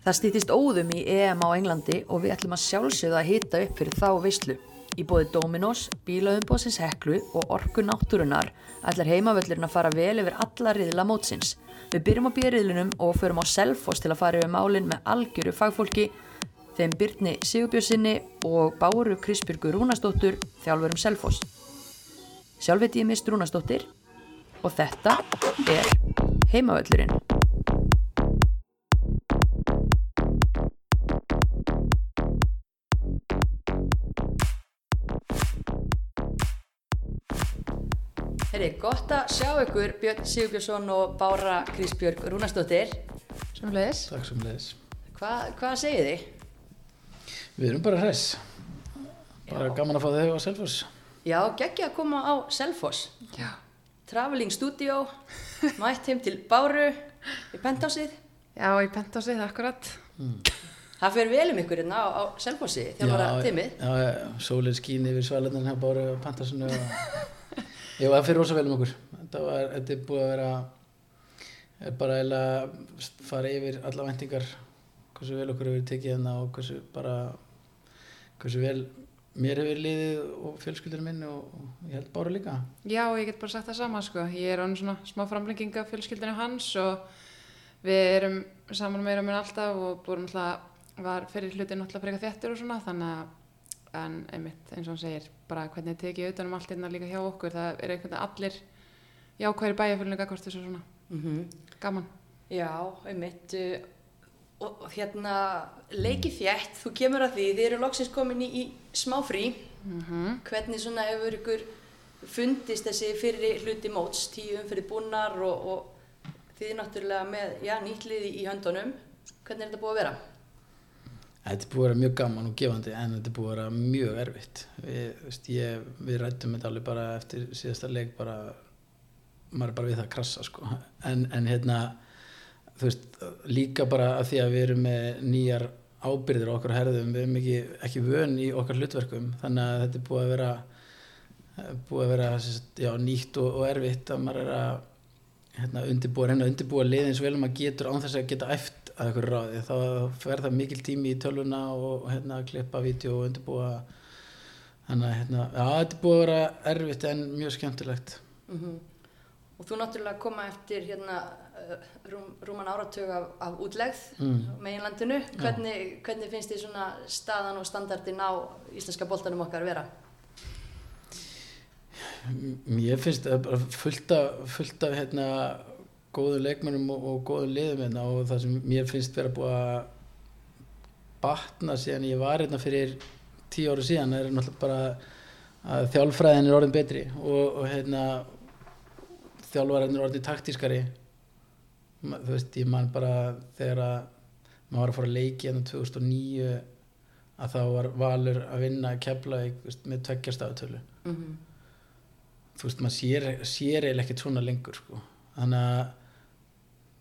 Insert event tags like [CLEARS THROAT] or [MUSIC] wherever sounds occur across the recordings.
Það stýttist óðum í EM á Englandi og við ætlum að sjálfsögða að hita upp fyrir þá veislu. Í bóði Dominos, bílaðumbóðsins heklu og orku náttúrunar ætlar heimavöllurinn að fara vel yfir alla riðla mótsins. Við byrjum á bíriðlunum og förum á Selfoss til að fara yfir málinn með algjöru fagfólki, þeim Byrni Sigurbjörnsinni og Báru Krispjörgu Rúnastóttur, þjálfurum Selfoss. Sjálf veit ég mist Rúnastóttir og þetta er heimavöllurinn. Herri, gott að sjá ykkur Björn Sigurbjörnsson og Bára Kristbjörg Rúnastóttir. Sumleis. Takk sem leiðis. Hva, hvað segir þið? Við erum bara hress. Bara gaman að fá þig á Selfoss. Já, geggja að koma á Selfoss. Já. Traveling Studio, mætt heim til Báru í pentásið. Já, í pentásið, akkurat. Það fer vel um ykkur hérna á, á Selfossi, þjálfara timmið. Já, já, sólinn skín yfir svalendan hér bara á Pantasinu og... [LAUGHS] Jú, það fyrir rosa vel um okkur. Var, þetta er búið að vera, er bara eiginlega fara yfir alla vendingar, hversu vel okkur hefur tekið hérna og hversu bara, hversu vel mér hefur liðið og fjölskyldur minn og, og ég held bara líka. Já, ég get bara sagt það sama, sko. Ég er onni svona smá framlenging af fjölskyldinu hans og við erum saman meira með alltaf og búin alltaf, var fyrir hlutin alltaf freka þettir og svona, þannig að en einmitt, eins og hann segir, bara hvernig tekið utanum allt hérna líka hjá okkur, það er einhvern veginn allir jákværi bæjarfélunni gagvart þessu svona, Mm gaman. Já, einmitt. uh, Og hérna, leikið þjætt, þú kemur að því, þið eru loksins komin í, í smá frí. Mm Hvernig svona hefur ykkur fundist þessi fyrri hluti móts, tíu umfyrir búnar og, og þið náttúrulega með, já, nýtliði í höndunum. Hvernig er þetta búið að vera? Þetta er búið að vera mjög gaman og gefandi en þetta er búið að vera mjög erfitt. Við, veist, ég, við rættum þetta alveg bara eftir síðasta leik bara, maður er bara við það að krassa sko. En, en hérna, þú veist, líka bara að því að við erum með nýjar ábyrðir á okkar herðum, við erum ekki, ekki vön í okkar hlutverkum, þannig að þetta er búið að vera, búið að vera já, nýtt og, og erfitt að maður er að hérna, undirbúa, reyna að undirbúa liðin svo vel að maður getur án þess að geta æft að ykkur ráði, þá fer það mikil tími í tölvuna og hérna klippa vídeo og undirbúa þannig að hérna, já, þetta er búið að vera erfitt en mjög skemmtilegt Mm Og þú náttúrulega koma eftir hérna uh, rúm, rúman áratug af, af útlegð Mm. meginlandinu. Hvernig, hvernig finnst þið svona staðan og standardin á íslenska boltanum okkar vera? Mér finnst það bara fullt af, fullt af hérna, góðum leikmennum og, og góðum liðum hérna og það sem mér finnst vera búið að batna síðan ég var hérna fyrir tíu ára síðan er náttúrulega bara að þjálfræðin er orðin betri og, og hérna þjálfræðin er orðin taktískari þú veist, ég man bara þegar að maður var að fara að leiki hérna 2009 að þá var Valur að vinna kefla með tveggja stafutölu Mm -hmm. þú veist, maður sér, sér eiginlega ekkert svona lengur sko. þannig að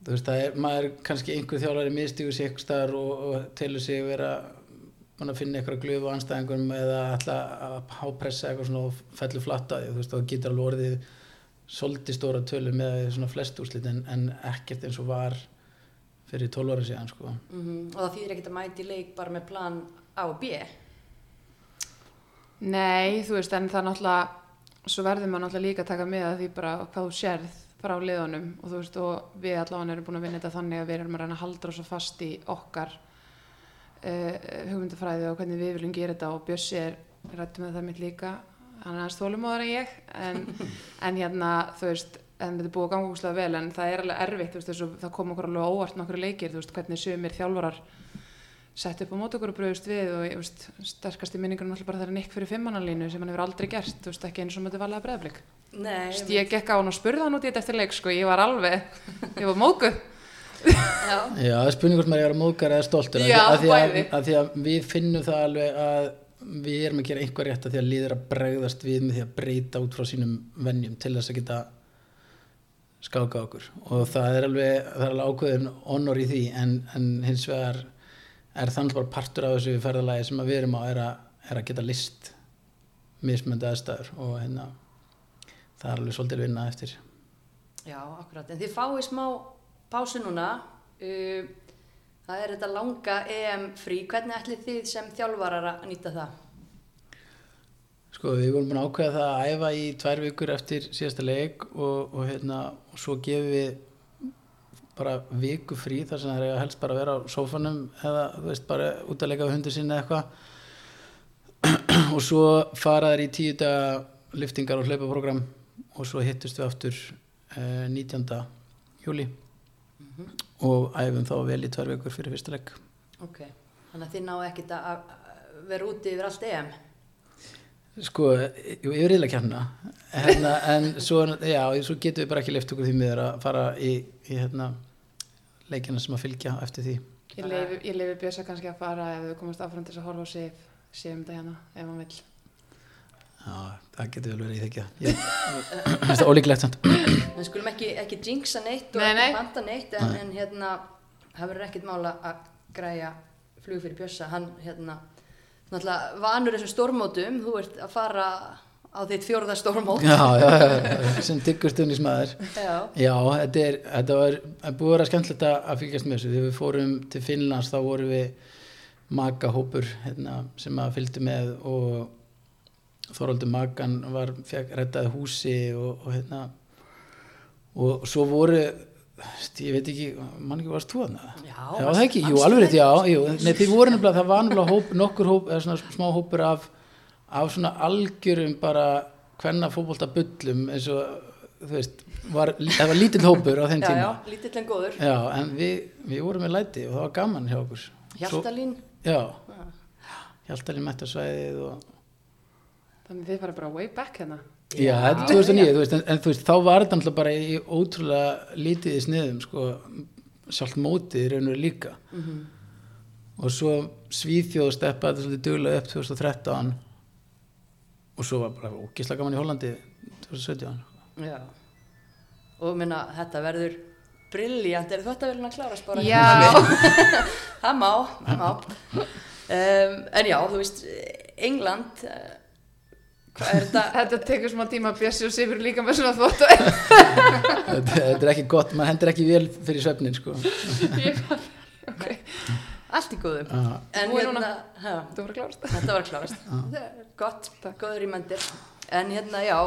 þú veist, það er, maður er kannski einhver þjálfari miðstígur sér eitthvað staðar og, og telur sig vera að finna eitthvað glöfu á anstæðingum eða ætla að hápressa eitthvað svona og fellur flatt að því, þú veist, þá getur alveg orðið svolítið stóra tölu með svona flest úrslit en, en ekkert eins og var fyrir 12 ára síðan sko. Og það þýðir ekkert að mæti leik bara með plan A og B. Nei, þú veist, en það er náttúrulega, svo verður maður náttúrulega líka að taka með að því bara hvað þú sérð frá liðunum og þú veist, og við allavega erum búin að vinna þetta þannig að við erum að reyna að halda svo fast í okkar uh, hugmyndafræði og hvernig við viljum gera þetta og Bjössi er rættu með það mitt líka, hann er aðeins þólumóðar en ég, en, [LAUGHS] en hérna, þú veist, en þetta er búið að ganga úrslega vel en það er alveg erfitt, veist, þessu, það kom okkur alveg óvart nokkru leikir, veist, hvernig sumir þjálfarar sett upp á mót okkur og bröðust við og ég veist, sterkast í minningunum alltaf bara þegar Nick fyrir fimmannalínu sem hann hefur aldrei gert, þú veist, ekki eins og möttu valið að breðablik. Nei. Ég gekk á hann og spurði hann út í þetta eftir leik, sko, ég var alveg, ég var mókuð. Já. Já, það er spurning hvort maður er að móðgar eða stoltur Já, af því að, að því að við finnum það alveg að við erum að gera einhver rétt að því að liður að bregðast við með því að breyta út frá sínum vennjum til þess að geta skáka okkur og það er alveg, það er alveg ákveðin honor í því en, en hins vegar er þannig bara partur af þessu ferðalagi sem við erum á er að, er að geta list mismöndi aðstæður og hérna það er alveg svolítið vinna eftir Já, akkurat. En þið fáið smá pásu núna. Uh, Það er þetta langa EM frí. Hvernig ætlið þið sem þjálfarar að nýta það? Sko við vorum búin að ákveða það að æfa í tvær vikur eftir síðasta leik og, og, hérna, og svo gefum við bara viku frí þar sem það er helst bara að vera á sófanum eða þú veist bara út að leika við hundur sinni eða eitthvað [CLEARS THROAT] og svo fara þær í tíu daga liftingar og hlaupaprogram og svo hittust við aftur eh, 19. júli og æfum þá vel í tvær vikur fyrir fyrsta leik Ok, þannig að þið náðu ekkit að vera úti yfir allt EM. Sko, jú, ég er reyðilega kjarna hérna, en svo, já, svo getum við bara ekki lift okkur því miður að fara í, í hérna, leikina sem að fylgja eftir því. Ég leifi, Björsa kannski að fara ef við komast áfram til þess að horfa á Sif, Sifum þetta hérna, ef hann vill. Já, það getur vel verið í þekja. Ég finnst það ólíklegt samt. Við skulum ekki, ekki jinxa neitt og Nei, ekki nei. banta neitt en, en hérna, það verður ekkit mála að græja flug fyrir Bjössa. Hann, hérna, náttúrulega vanur þessum stórmótum, þú ert að fara á þitt fjórða stórmót. Já, já, já, sem diggur stundismæður. Já. Já, þetta, er, þetta var það búið að vera skemmtilegt að fylgjast með þessu. Þegar við fórum til Finnlands þá vorum við magahópur hérna, sem að fylgdi með og Þorvaldur Magan var, fekk rettaði húsi og, og hérna og svo voru ég veit ekki, mann ekki varst þú að Já, já það ekki, jú, alveg rétt, já, jú Nei, voru nefnilega, það var nefnilega hóp, nokkur hóp eða svona smá hópur af af svona algjörum bara hvenna fótbolta bullum eins og, þú veist, var, það var lítill hópur á þeim Já, tíma já, lítill en góður. Já, en við, við vorum með læti og það var gaman hjá okkur Hjaltalín. Svo, Já, Hjaltalín mætti á svæðið og Þannig þið fara bara way back hérna. Já, þetta er 2009, þú veist, en, en þú veist, þá var þetta alltaf bara í ótrúlega lítið í sniðum, sko, sjálft mótið í raun og líka. Og svo Svíþjóð steppaði þetta svolítið duglega upp 2013 og svo var bara ógislega gaman í Hollandi 2017. Já. Og minna, þetta verður brilljant. Er þetta verður að klárast bara? Já. [LAUGHS] það má, það má. Um, en já, þú veist, England, hvað er þetta? [LAUGHS] Þetta tekur smá tíma að Bjössi og Sifur líka með svona þvóttu. þetta, þetta er ekki gott, maður hendur ekki vel fyrir svefnin, sko. [LAUGHS] Allt í góðum. Já. En Búin hérna, Þú voru klárast. þetta var klárast. Það er Gott, góður í mendir. En hérna, já,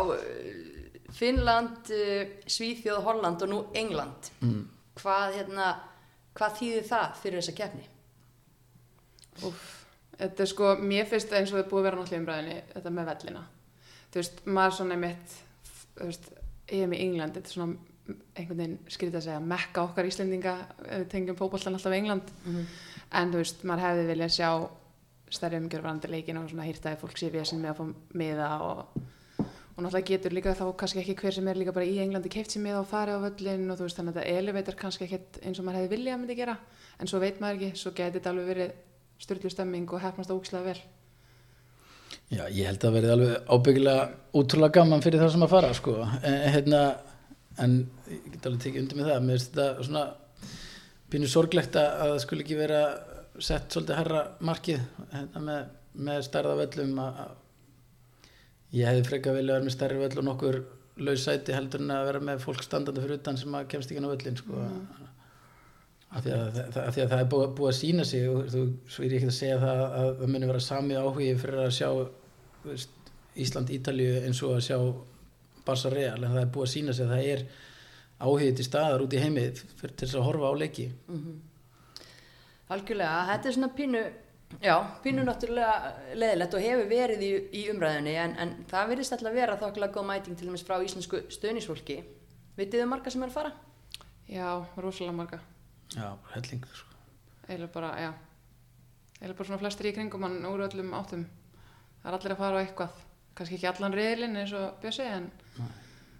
Finnland, uh, Svíþjóð, Holland og nú England. Mm. Hvað, hérna, hvað þýðir það fyrir þessa keppni? Úf, þetta er sko, mér finnst það eins og það er búið að vera náttúrulega umræðinni, þetta með vellina. Þú veist, maður svona mitt, þú veist, ég er með England, þetta er svona einhvern veginn skrítið að segja mekka okkar Íslendinga, ef við tengjum fótbollan alltaf England, en þú veist, maður hefði viljað sjá stærri umgjörð varandi leikin og svona hýrtaði fólk sér við sem með að fá miða og, og náttúrulega getur líka þá kannski ekki hver sem er líka bara í Englandi keift sér miða og farið á völlin og þú veist, þannig að þetta elevator kannski ekkert eins og maður hefði viljað að myndi gera, en svo veit maður ekki, svo geti þetta alveg verið styrlu stemming og hefnast ógislega vel. Já, ég held að verði alveg ábyggilega útrúlega gaman fyrir það sem að fara sko. en, hérna, en ég get alveg tekið undir með það mér finnst þetta svona pínu sorglegt að að það skulle ekki vera sett svolítið herra markið hérna, með, með stærða völlum að, að ég hefði frekar vilja vera með stærri völl og nokkur laus sæti heldur en að vera með fólk standandi fyrir utan sem að kemst ekki á völlin sko. af, því að, af því að það er búið, búið að sína sig og þú, ég ekki að segja það að það muni vera sami áhugi fyrir að sjá veist, Ísland, Ítalíu eins og að sjá Barça Real en það er búið að sína sig að það er áhugið til staðar út í heimi fyrir til þess að horfa á leiki Algjörlega, þetta er svona pínu, já, pínu náttúrulega leðilegt og hefur verið í, í umræðinni en, en það virðist alltaf vera þokkilega góð mæting til dæmis frá íslensku stöðnisfólki. Vitið um marga sem er að fara? Já, rosalega marga. Já, helling sko. Eða bara, já. Eða bara svona flestir í kringum hann úr öllum áttum. Það er allir að fara á eitthvað. Kannski ekki allan reyðlinn eins og Bjössi, en Nei,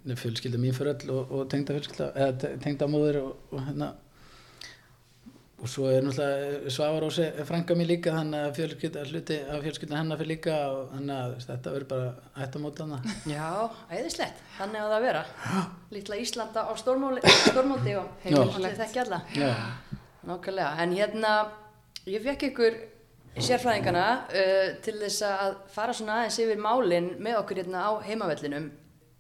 fjölskylda mín fyrir öll og, og tengda fjölskylda eða te- tengda móðir og, og hérna og svo er náttúrulega Svavar Ósi frænka mér líka þannig að fjölskylda hluti af fjölskylda hennar fyrir líka og þannig að þetta verður bara ætt að móta hana Já, æðislegt, þannig á það að vera. Lítla Íslanda á stórmóti og Heimilislegt. allir þekki alla. Já, Nákvæmlega, en hérna, ég fekk ykkur sérfræðingana uh, til þess að fara svona aðeins yfir málin með okkur hérna á heimavellinum.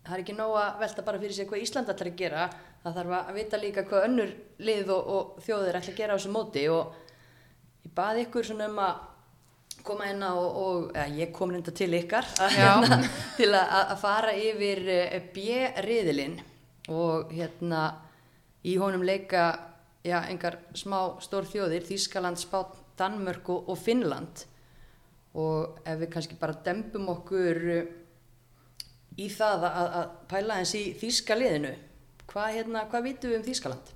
Það er ekki nóg að velta bara fyrir sig hvað Ísland ætlar að gera, það þarf að vita líka hvað önnur lið og, og þjóðir ætla að gera á þessu móti og ég baði ykkur svona um að koma hérna og, og eða, ég kom reynda til ykkar að, hérna, til að, að fara yfir eh, B-riðilinn og hérna í honum leika já, engar smá stór þjóðir Þískaland, Spán, Danmörk og, Finnland. Og ef við kannski bara dembum okkur eh, í það að, að pæla eins í Þíska liðinu hvað, hérna, hvað vitum við um Þískaland?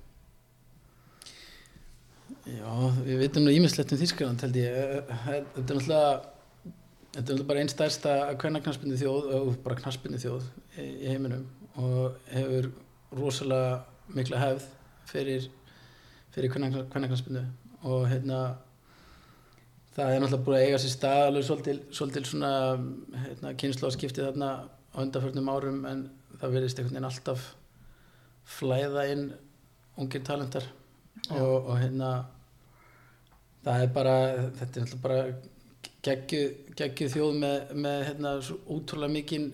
Já, við veitum nú ímislegt um Þískland held ég. Eh, Þetta er náttúrulega þetta er náttúrulega bara einn stærsta kvennaknarsbyndu þjóð og bara knarsbyndu þjóð í, í heiminum og hefur rosalega mikla hefð fyrir, fyrir kvennaknarsbyndu og hérna það er náttúrulega búið að eiga sér stað alveg svolítil, svolítil svona hérna, kynnslóðskipti þarna á undanförnum árum en það verðist einhvern veginn alltaf flæða inn ungir talentar. Og, og hérna það er bara þetta er náttúrulega bara geggju þjóð með, með hérna útrúlega mikinn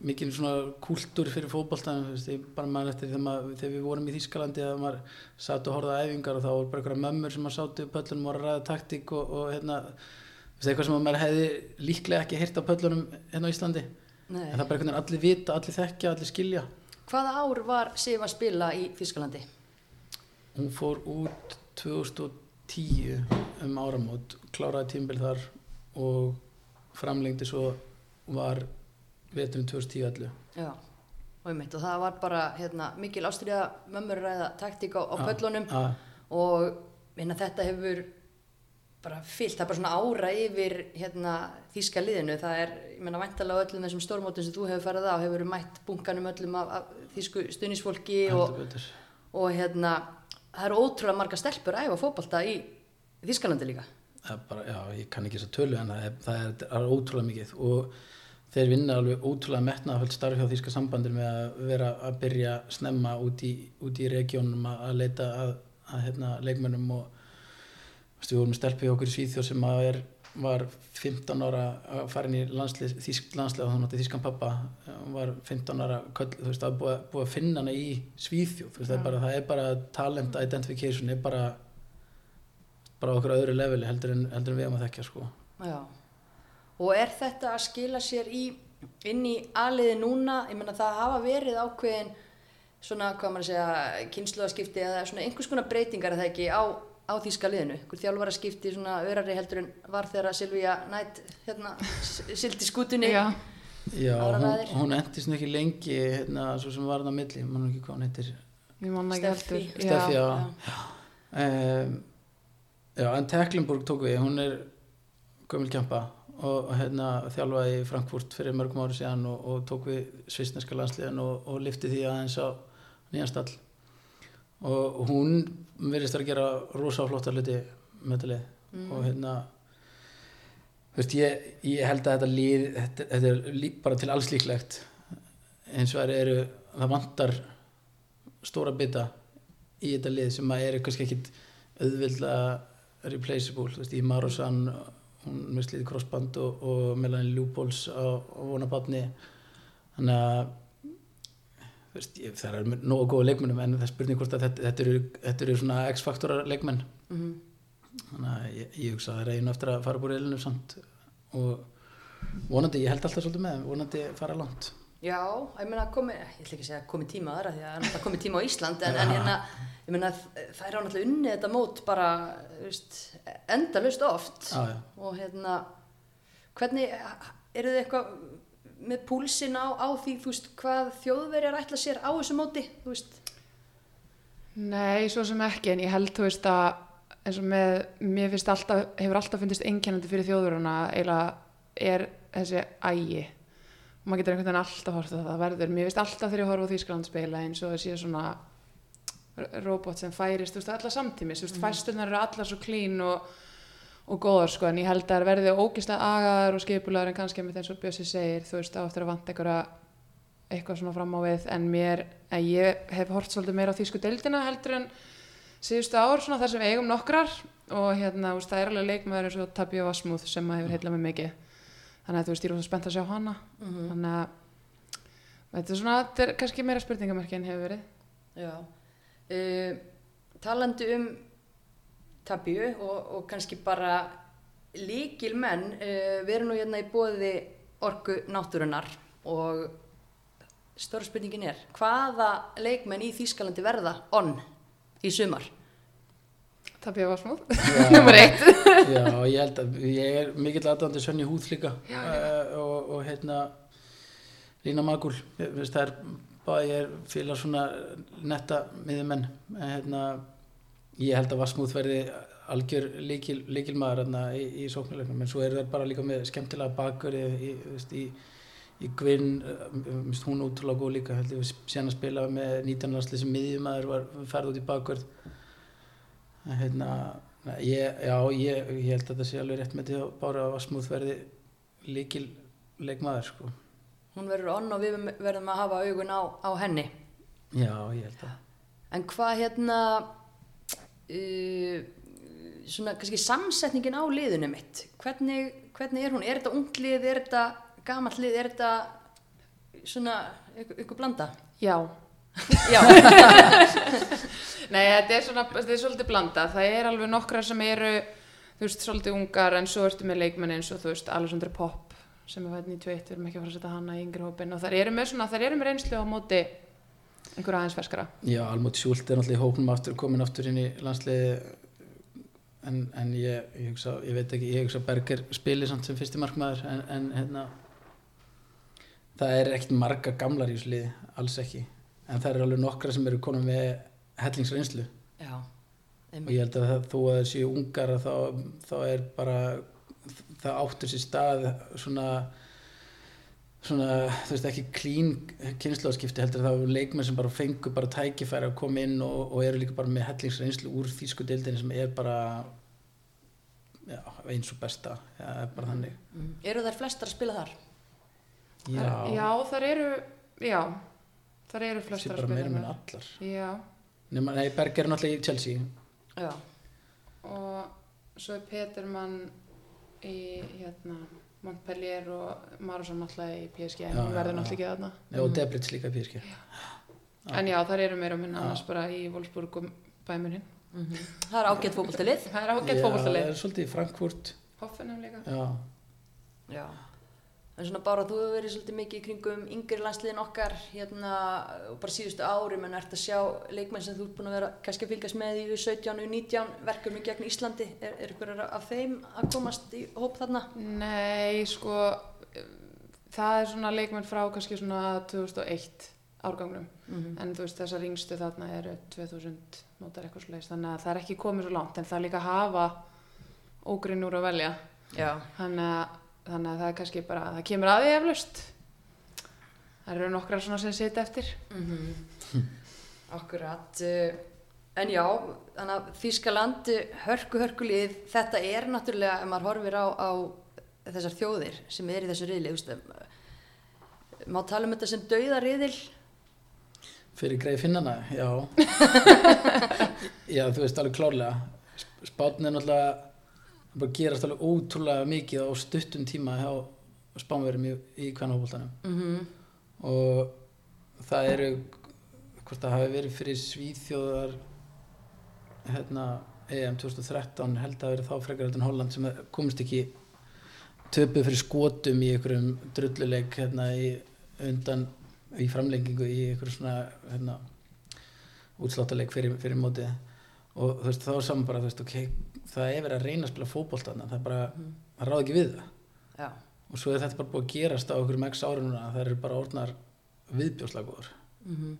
mikinn svona kúltúr fyrir fótboltan ég bara mann eftir þegar, maður, þegar við vorum í Þýskalandi að maður satt og horfði á æfingar og þá voru bara einhverja mömmur sem maður sátu í pöllunum og voru að ræða taktík og, og hérna eitthvað sem maður hefði líklega ekki heyrt á pöllunum hérna á Íslandi Nei. en það er bara einhvern veginn allir vita, allir þekkja, allir skilja. Hvaða ár var Sif að spila í Þískalandi? hún fór út 2010 um áramót kláraði tímbil þar og framlengdi svo var veturinn 2010 Já, og einmitt. Og það var bara hérna, mikil ástriða mömmur ræða taktík á, á pöllunum og hérna, þetta hefur bara fyllt, það er bara svona ára yfir hérna, þýska liðinu. Það er, ég menna væntalega á öllum þessum stórmótum sem þú hefur farið á, hefur mætt bunkanum öllum af, af þýsku stuðnisfólki og, og hérna það eru ótrúlega marga stelpur að æfa fótbolta í Þýskalandi líka. Bara, já, ég kann ekki þess að tölu en það er, það er, er ótrúlega mikið og þeir vinna alveg ótrúlega metnaðaföld starf hjá Þýska sambandir með að vera að byrja snemma út í, út í regionum að, leita að, að hérna, leikmönnum og við vorum stelpið okkur í Svíþjóð sem að er, var 15 ára að fara inn í landslið, Þýsk landslið og hann átti Þýskan pappa var 15 ára köll, þú veist, það er búið, að- að finna hana í Svíþjóð þú veist, það, er bara, það er bara talent identification er bara bara okkur öðru leveli heldur en, heldur en við erum að þekkja sko. Já. Og er þetta að skila sér í, inn í aðliði núna? Ég meina það hafa verið ákveðin svona, hvað maður að segja, kynsluðaskipti eða svona einhvers konar breytingar er það ekki á, á þýska liðinu. Hver þjálfara skipti svona örari heldur en var þegar Silvíja nætt hérna, sildi skútunni. Já, Já, hún, hún endist nú ekki lengi hérna, svo sem var það á milli, mann ekki hvað hún heitir. Steffi. Steffi, já, Já. um, já en Tecklenburg tók við, hún er gömul kjampa og hérna þjálfaði í Frankfurt fyrir mörgum ári síðan og, og tók við svisneska landsliðan og, og lifti því aðeins á nýjan stall. Og hún verðist að gera rosa flotta hluti með þetta lið. Mm. og hérna veist, ég, ég held að þetta lið þetta, þetta er lí, bara til alls líklegt. Eins og eru það vantar stóra bita í þetta lið sem að eru kannski ekkit auðvildlega replaceable, þú veist, í Marosan hún mislið crossband og, og Melanie Lúbóls á, á vonabatni þannig að veist, ég, það er nógu góða leikmennum en það er spurning hvort að þetta, þetta, eru, þetta eru svona X-faktora leikmenn Mhm. þannig að ég, ég hugsa að það er einu eftir að fara búið reilinu samt og vonandi, ég held alltaf svolítið með vonandi fara langt Já, ég meina komi, ég ætla ekki að segja komi tíma aðra því að það er komi tíma á Ísland en, en hérna, ég meina það er á náttúrulega unnið þetta mót bara, endalust oft Já, já. og hérna, hvernig, eru þið eitthvað með púlsin á, á því, veist, hvað þjóðverjar ætla sér á þessu móti, þú veist? Nei, svo sem ekki, en ég held, þú veist, að eins og með, mér finnst alltaf, hefur alltaf fundist einkennandi fyrir þjóðuruna, eiginlega er þessi ægi. Og maður getur einhvern veginn alltaf hort að það verður. Mér finnst alltaf þegar ég horfa á Þýskaland spila eins og þessi svona robot sem færist, þú veist, allar samtímis, þú veist, fæsturnar eru allar svo klín og, og góðar, sko, en ég held að það verði ógislega agaðar og skipulaður en kannski með eins og Bjössi segir, þú veist, á eftir að vanta einhverja eitthvað svona fram á við. En mér, en ég hef hort svolítið meira á þýsku deildina heldur en síðustu ár svona þar sem eigum nokkrar og hérna, veist, það er alveg leikmaður eins og Tabi og Asmuth sem að hefur heillað mig mikið. Þannig að þú veist, ég er rosa spennt að sjá hana. Þannig að þetta er svona, þetta er kannski meira spurningamerki en hefur verið. Já. Uh, talandi um Tabju og, og kannski bara líkil menn uh, við erum nú hérna í bóði orku náttúrunar og stóra spurningin er hvaða leikmenn í Þýskalandi verða onn í sumar? Tapja var smúð. Já. [LAUGHS] Númer eitt. Já, ég held að ég er mikill aðdandi Svenni Húð líka uh, og, og hérna Lína Magul, það er bara ég er fílar svona netta miðumenn hérna, ég held að Vassmúð verði algjör líkil, líkil maður hérna, í, í sóknuleiknum en svo eru það bara líka með skemmtilega bakur í, í, í, í Gwyn uh, hún útrúlega góð líka held ég síðan að spila með 19 landsli sem miðjumæður var ferð út í bakvörð. Hérna, ég, já, ég, ég held að þetta sé alveg rétt með því að Bára Vassmúð verði líkil leikmaður sko. Hún verður onn og við verðum að hafa augun á, á henni. Já, ég held að. En hvað hérna uh, svona kannski samsetningin á liðinu mitt hvernig, hvernig er hún? Er þetta unglið, er þetta gamall lið, er þetta svona ykkur, blanda? Já. [LAUGHS] Já, [LAUGHS] Nei, þetta er, svona, þetta er svolítið blanda. Það er alveg nokkra sem eru, þú veist, svolítið ungar en svo ertu með leikmenn eins og þú veist, Alessandra Popp sem er fætt 91, við erum ekki að fara að setja hana í yngri hópin og þær eru með svona, þær eru með reynslu á móti einhverja aðeins ferskara. Já, Almut Sjúlt er náttúrulega í hóknum aftur, komin aftur inn í landsliði en, en ég, ég, hugsa, ég veit ekki, ég hugsa Berger spili samt sem fyrsti markmaður en, en hérna það er ekkert marga gamlar í þessu liði, alls ekki. En það eru alveg nokkra sem eru konum með hellingsreynslu. Já, og ég held að það, þó að það séu ungar þá, þá er bara það áttur sér stað svona svona, þú veist ekki klín kynnslóðskipti heldur það eru leikmenn sem bara fengu bara tækifæri að koma inn og, og eru líka bara með hellingsreynslu úr þýsku deildinni sem er bara já, eins og besta já, er bara þannig Mm. Eru þær flestar að spila þar? já, Þær, já, þær eru, já, þær eru sé flestar bara meira með þar. allar Já, Nema, nei, Berger er náttúrulega í Chelsea Já, og svo er Petermann í, hérna, Montpellier og Marusson náttúrulega í PSG, en Já, hún já, verður já. náttúrulega ekki þarna. nei, og Debrits líka í PSG En já, þær eru meira og minna Já. annars bara í Wolfsburg og Bæmurinn. Mhm. það er ágætt fótboltalið Það er ágætt Já, fótboltalið. það er svolítið Frankfurt Hoffenheim líka. já, Já, en svona bara þú hefur verið svolítið mikið í kringum yngri landsliðin okkar hérna og bara síðustu ári menn ert að sjá leikmenn sem þú ert búin að vera kannski að fylgjast með í U17 og U19 verkefni gegn Íslandi, er, er ykkur af þeim að komast í hóp þarna? Nei, sko, það er svona leikmenn frá kannski svona 2001 árgangnum. Mm En þú veist, þessar yngstu þarna eru 2000 mótar eitthvað sluðis, þannig að það er ekki komið svo langt, en það er líka að hafa ógrinn úr að velja. Já, Þannig að, þannig að það er kannski bara, það kemur að því eflaust. Það eru nokkrar svona sem sita eftir. mm akkurat uh, en já, þannig að Þískaland hörku hörkulið, þetta er náttúrulega, ef maður horfir á, á þessar þjóðir sem er í þessu riðli, um, má tala um þetta sem dauða riðil Fyrir greið finnana, já [LAUGHS] Já, þú veist alveg klárlega Spátn er náttúrulega bara gerast alveg ótrúlega mikið á stuttum tíma hjá spánverðum í, í kvennahóboltanum mm og það eru hvort það hafi verið fyrir Svíþjóðar hérna EM 2013 held að verið þá frekar en Holland sem komist ekki töpuð fyrir skotum í einhverjum drulluleik hérna í undan í framlengingu í einhverjum svona hérna útsláttarleik fyrir, fyrir mótið. Og þú veist þá saman bara þú veist ok það er verið að reyna að spila fótbolta þarna, það er bara, það ráð ekki við það. Já, og svo er þetta bara búið að gerast á okkur x ári núna að það eru bara orðnar viðbjóðslagur mm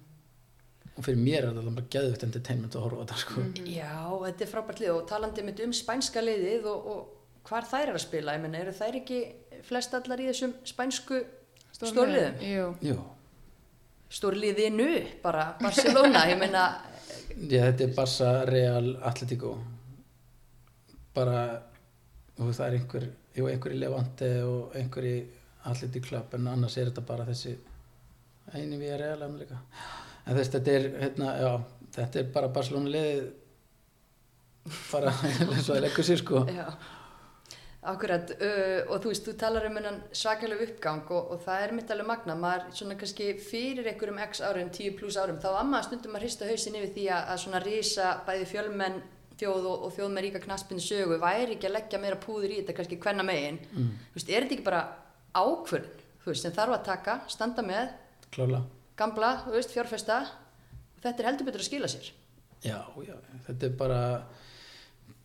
og fyrir mér er þetta bara geðvitt entertainment að horfa á þetta sko. Já, þetta er frábært lið og talandi mitt um spænska liðið og, og hvar þær eru að spila, ég menna, eru þær ekki flest allar í þessum spænsku stórliðum? Jú. Jú, Stórliðinu, bara Barcelona, ég menna, Já, þetta er Barça, Real, Atletico bara og það er einhver, jú, einhver í Levante og einhver í Atletico Club en annars er þetta bara þessi eini við er Real en líka en þess þetta er, hérna, já þetta er bara Barcelona liðið bara [LAUGHS] eins og það leggur sér sko. Já, akkurat, uh, og þú veist, þú talar um hennan svakalega uppgang og, og það er mitt alveg magna, maður svona kannski fyrir einhverjum x árum, 10 pluss árum, þá amma stundum að hrista hausin yfir því að, að svona risa bæði fjölmenn þjóð og, og þjóð með ríka knaspinu sögu væri ekki að leggja meira púður í þetta kannski hvenna megin mm. veist, er þetta ekki bara ákvörðin þú veist, sem þarf að taka, standa með klála gamla, þú veist, fjárfesta og þetta er heldur betur að skila sér já, já, þetta er bara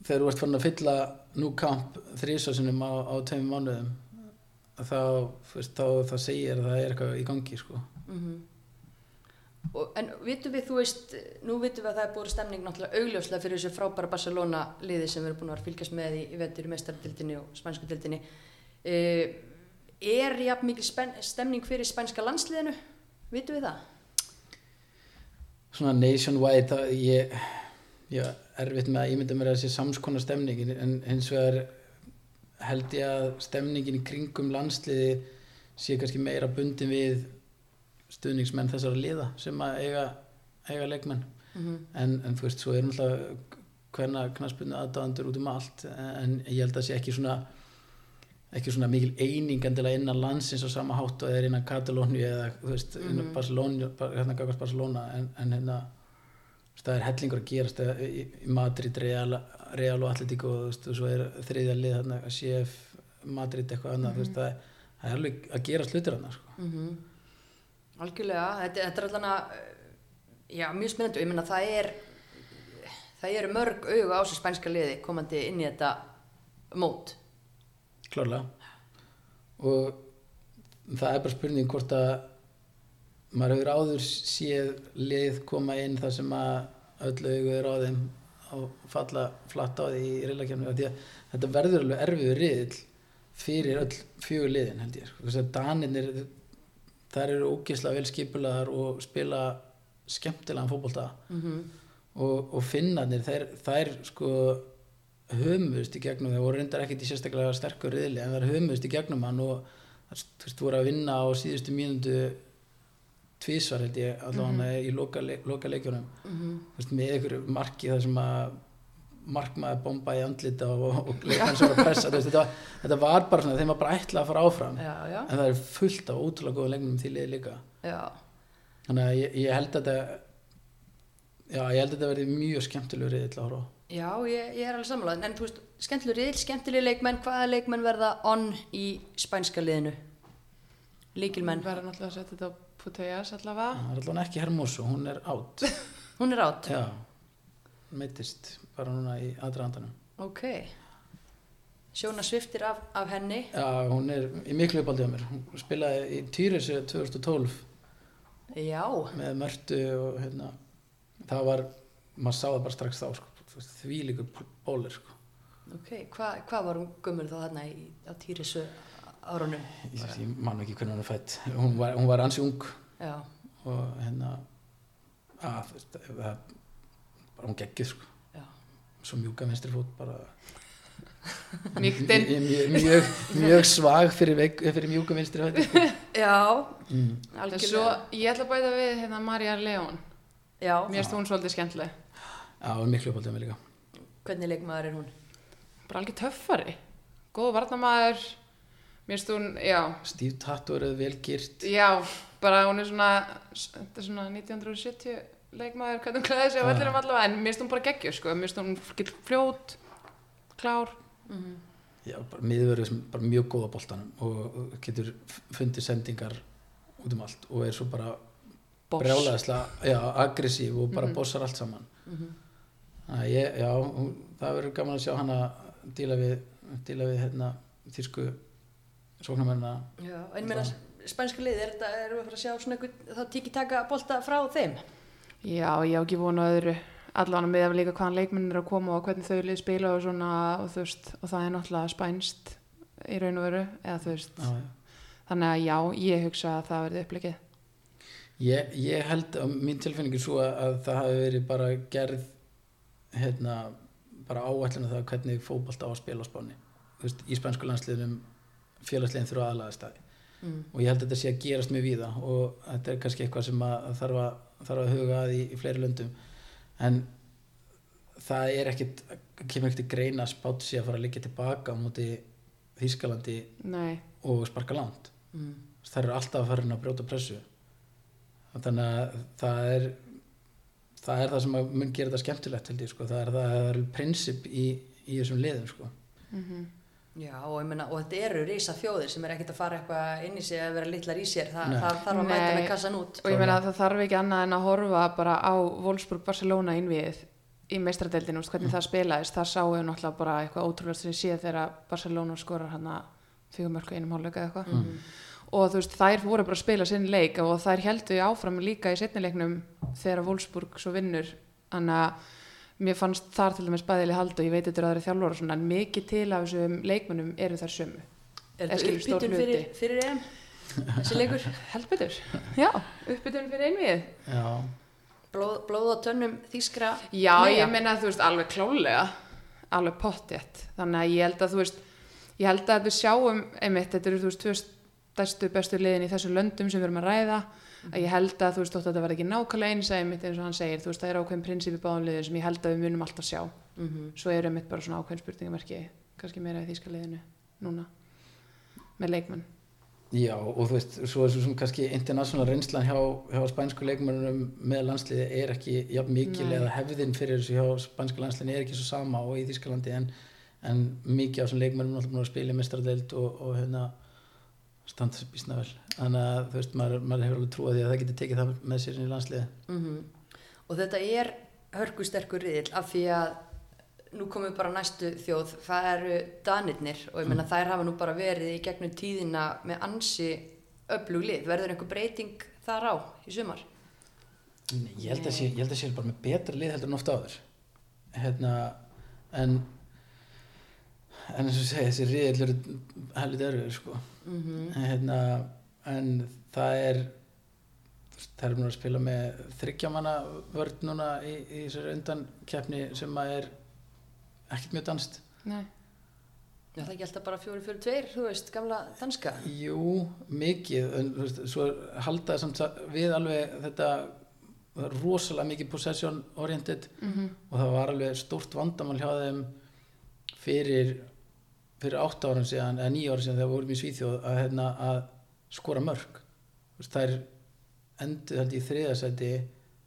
þegar þú ert fann að fylla nú kamp þrísásinum á, á tveim mánuðum þá, þú veist, þá það segir að það er eitthvað í gangi sko. mm og, en vitum við, þú veist nú vitum við að það er búið stemning náttúrulega augljóslega fyrir þessu frábæra Barcelona liði sem við erum búin að fylgjast með í, í vendur í meistardildinni og spænsku dildinni uh, er jafn mikil stemning fyrir spænska landsliðinu vitum við það? svona nationwide það, ég, ég erfitt með að ímynda mér að þessi samskona stemningin en hins vegar held ég að stemningin í kringum landsliði sé kannski meira bundin við stuðningsmenn þessara liða sem að eiga, eiga leikmenn Mm -hmm. en, en þú veist, svo er náttúrulega hverna knaspunni aðdáðandur út um allt en ég held að það sé ekki svona ekki svona mikil eining endilega innan landsins á sama hátt og eða innan Katalóni eða þú veist, Mhm. innan Barcelona hérna gafast Barcelona en, en hérna það er hellingur að gerast í, í Madrid, Real, Real og Atletico og þú veist, og svo er þriðja lið hérna, CF, Madrid eitthvað annað þú veist, það, er- það er alveg að gerast hlutir hann sko. Mm Algjörlega, þetta, þetta er allan að já, mjög og ég meina það er það eru mörg auga á þessu spænska liði komandi inn í þetta mót. Klárlega. Og það er bara spurning hvort að maður hefur áður séð lið koma inn þar sem að öll augu er á þeim og falla flatt á því í að þetta verður alveg erfiður riðil fyrir öll fjögur liðin held ég sko. þess að Danirnir þær eru ógeðslega vel skipulaðar og spila skemmtilegan fótbolta. Mm -hmm. og, og finnarnir þær, þær sko höfumust í gegnum þeir voru reyndar ekkert í sérstaklega sterkur riðli en þær höfumust í gegnum hann og þú veist, voru að vinna á síðustu mínundu tvísvar held ég allavega í loka, loka leikjunum. Þú veist, með ykkur marki þar sem að markmaður bomba í andlita og, og leikmann sem var að pressa veist, þetta, var, þetta var bara svona, þeim var bara ætlað að fara áfram. Já, já, en það er fullt af ótrúlega góða leiknum til liði líka. Já. Þannig að ég, ég held að þetta já, ég held að þetta verði mjög skemmtilegur riðill að horfa á. Já, ég, ég er alveg sammála. En þú veist, skemmtileg riðil, skemmtileg leikmenn hvaða leikmenn verða on í spænska liðinu? Líkilmenn verður náttúrulega að setja þetta á Puteas allavega. Það er allavega ekki Hermoso, hún er átt [LAUGHS] Hún er átt, já, meittist bara núna í aðdraðandanum ok. Sjóna sviftir af, af henni. Já, hún er í miklu uppáldi á mér. Hún spilaði í Týrisi 2012 Já, með Mörtu og hérna það var, maður sá það bara strax þá sko, því líkur bólir sko. ok, Hva, hvað var hún gummul þá þarna í, á Týrisu árunum? ég, ég man ekki hvernig hún er fætt hún var, hún var ansi ung. Já, og hérna að, veist, það bara hún geggið sko svo mjúka vinstri fót bara mjög, mjög, mjög svag fyrir, fyrir mjúka vinstri fót. [LAUGHS] Já, mm. En svo ég ætla að bæta við hérna Marja León. Já, mér hún svolítið skemmtileg. Já, hún er miklu uppáldið með líka. Hvernig leikmaður er hún? bara alveg töffari. Góð varnamaður mér hún, já. Stíf tattuverið, vel gyrt já, bara hún er svona þetta er svona 1970 leikmaður hvernig hún klæði sig á Já. vellinum allavega en mér finnst hún bara geggjur sko, mér finnst hún fljót klár Mm já, bara miðverið sem bara mjög góð á boltanum og og getur fundið sendingar út um allt og er svo bara brjálæðislega, já, aggressív og bara Mhm. bossar allt saman -hmm. Þannig að ég, já, hún, það verður gaman að sjá hana díla við, díla við hérna, þýrsku sóknarmennina Já, en ég meina spænska lið, er þetta, erum við að fara að sjá svona einhvern, þá tíki taka bolta frá þeim? Já, ég á ekki vona öðru. Allavega með að líka hvaðan leikminn er að koma og hvernig þau spila og svona og veist, og það er náttúrulega spænst í raun og veru, eða þú veist. Já, já. þannig að já, ég hugsa að það verði upplegið Ég, ég held að mín tilfinning er svo að, að það hafi verið bara gerð hérna, bara áætlun það hvernig fótbolta á að spila á spáni. Veist, í spænsku landsliðnum félagslegin þurfa aðlaða staði Mm. og ég held að þetta sé að gerast mjög víða og þetta er kannski eitthvað sem að að þarf að, þarf að huga að í, í fleiri löndum. En það er ekkit kemur ekkit að greina spátt sé að fara að liggja tilbaka á móti Þýskalandi nei, og sparka langt Mm. það eru alltaf að fara inn að brjóta pressu. Þannig að það er það er það sem mun gera þetta skemmtilegt held ég sko, það er það að það er prinsip í, í þessum liðum sko. Já, og, ég meina, og þetta eru rísa þjóðir sem er ekkert að fara eitthvað inn í sig að vera litlar í sér, Þa, það þarf að mæta með kassan út. og ég meina að það þarf ekki annað en að horfa bara á Wolfsburg-Barcelona innviðið í meistradeildinu, veist, hvernig það spilaðist. Það sáum við náttúrulega bara eitthvað ótrúlega sem ég sé þegar Barcelona skorar hann að fjögumörku einum hálfleika eða eitthvað. Mhm. og þú veist, þær voru bara að spila sinn leik og þær heldu áfram líka í setnileiknum þegar Wolfsburg svo vinnur. Þannig að mér fannst þar til dæmis bæðileg hald og ég veit þetta er aðri þjálfur og svona en mikið til af þessum leikmönnum eru þær sömu. Er þetta uppbytun fyrir, fyrir EM? Þessi leikur? held betur, já, uppbytun fyrir einvið Já, Blóð, blóð á tönnum þýskra Já, Mega. ég meina þú veist alveg klálega alveg pottjett þannig að ég held að þú veist ég held að við sjáum einmitt, þetta eru þú veist tvö stærstu bestu liðin í þessum löndum sem við erum að ræða að ég held að þú veist þótt að þetta verði ekki nákvæmlega eins einmitt eins og hann segir, þú veist það er ákveðin prinsip í báðum liðin sem ég held að við munum alltaf sjá. Mm svo er einmitt bara svona ákveðin spurningamerki kannski meira í þýska liðinu núna með leikmann já og þú veist svo er svo sem kannski international reynslan hjá, hjá spænsku leikmörnum með landsliði er ekki jafn mikil Nei. eða hefðin fyrir þessu hjá spænsku landsliðin er ekki svo sama og í Þískalandi en, en mikið af þessum leikmörnum náttúrulega að í mestradeild og, og hérna standa sér býsna vel þannig að þú veist maður, maður hefur alveg trúið því að það getur tekið það með sér inn í landsliði Mhm. Og þetta er hörkusterkur riðil af því að nú komum við bara næstu þjóð, það eru danirnir og ég meina þær hafa nú bara verið í gegnum tíðina með ansi öflug lið. Verður einhver breyting þar á í sumar? Nei, ég held að sé, ég held að sé bara með betra lið heldur en ofta áður hérna, en en eins og segja, þessi riðil eru heldur erfið sko. Mm en, hérna, en það er það er nú að spila með þryggjamanna vörd núna í, í þessari undankeppni sem að er ekkert mjög danst Nei. Já, það er ekki alltaf bara fjóri fyrir tveir, þú veist, gamla danska. Jú, mikið en veist, svo halda samt sa- við alveg þetta rosalega mikið possession oriented Mm og það var alveg stórt vandamál hjá þeim fyrir fyrir átta árum síðan eða nýja árum síðan þegar við vorum í Svíþjóð að, hérna, að skora mörg veist, þær endur ég í þriðasæti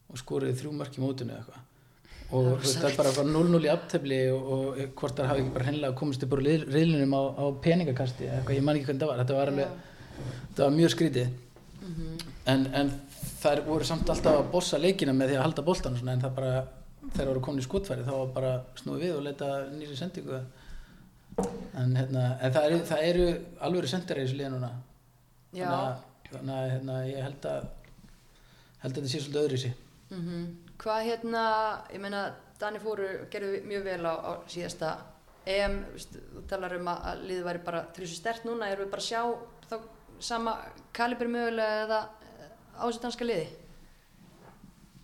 og skoruði þrjú mörg í mótinu eða eitthvað. Og það er bara bara 0-0 í aftefli og, og hvort það hafi ekki bara hennilega komist upp úr riðlunum á, á peningakasti eða eitthvað, ég man ekki hvernig það var. Þetta var, alveg, þetta var mjög skrítið. En, en þær voru samt alltaf að bossa leikina með því að halda svona, en það bara þegar voru komin í skotfæri þá var bara snúið við og leita nýri sendingu en, hérna, en það, eru, það eru alvöru sendir í þessu liða núna Já. þannig að, þannig að hérna, ég held að held að þetta sé svolítið öðru í sig Mm Hvað hérna, ég meina, Dani fóru, gerðu mjög vel á, á síðasta EM, þú talar um að, liðið væri bara þrjusu stert núna, erum við bara að sjá þá sama kalibri mögulega eða eh, á þessi danska liði?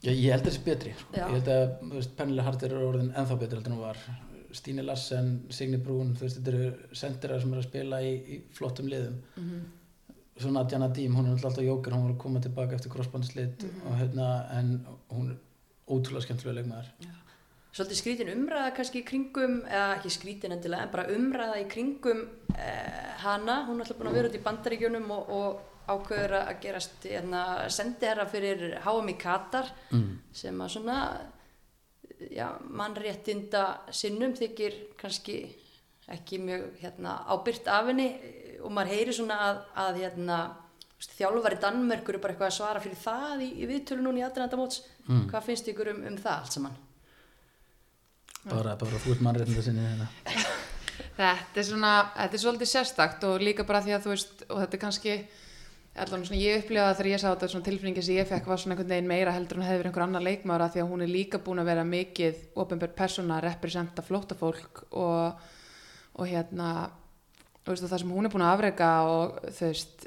ég, ég held að það sé betri sko. Já. ég held að Pennilega Hartir er orðin ennþá betri en hún var Stíni Lassen, Signi Brún þú veist, þetta eru sendirar sem eru að spila í, í flottum liðum. Mm svona Diana Dím, hún er alltaf jóker hún var að koma tilbaka eftir crossbandslit og hérna, en hún er ótrúlega skemmtilega leikmaður. Svolítið skrítin umræða kannski í kringum, eða ekki skrítin endilega, en bara umræða í kringum eh, hana, hún er alltaf búin að vera út í bandaríkjunum og, og ákveður að gerast hérna, sendiherra fyrir HM í Katar mm. sem að svona mannréttinda sinnum þykir kannski ekki mjög hérna, ábyrgt af henni og maður heyri svona að, að hérna, þjálfari Danmörkur er bara eitthvað að svara fyrir það í, í viðtölu núna í aðrænda Mm. hvað finnst ykkur um, um það allt saman? bara, bara þú ert mannréttinda sinni hérna. [LAUGHS] Þetta er svona, þetta er svolítið sérstakt og líka bara því að þú veist, og þetta er kannski allan svona ég upplifaði þegar ég sá þetta svona tilfinningi sem ég fekk var svona einhvern veginn meira heldur en hefði verið einhver annar leikmaður að því að hún er líka búin að vera mikið ofinbjörn persóna að representa flóttafólk og, og hérna og veist, og það sem hún er búin að afrega og þú veist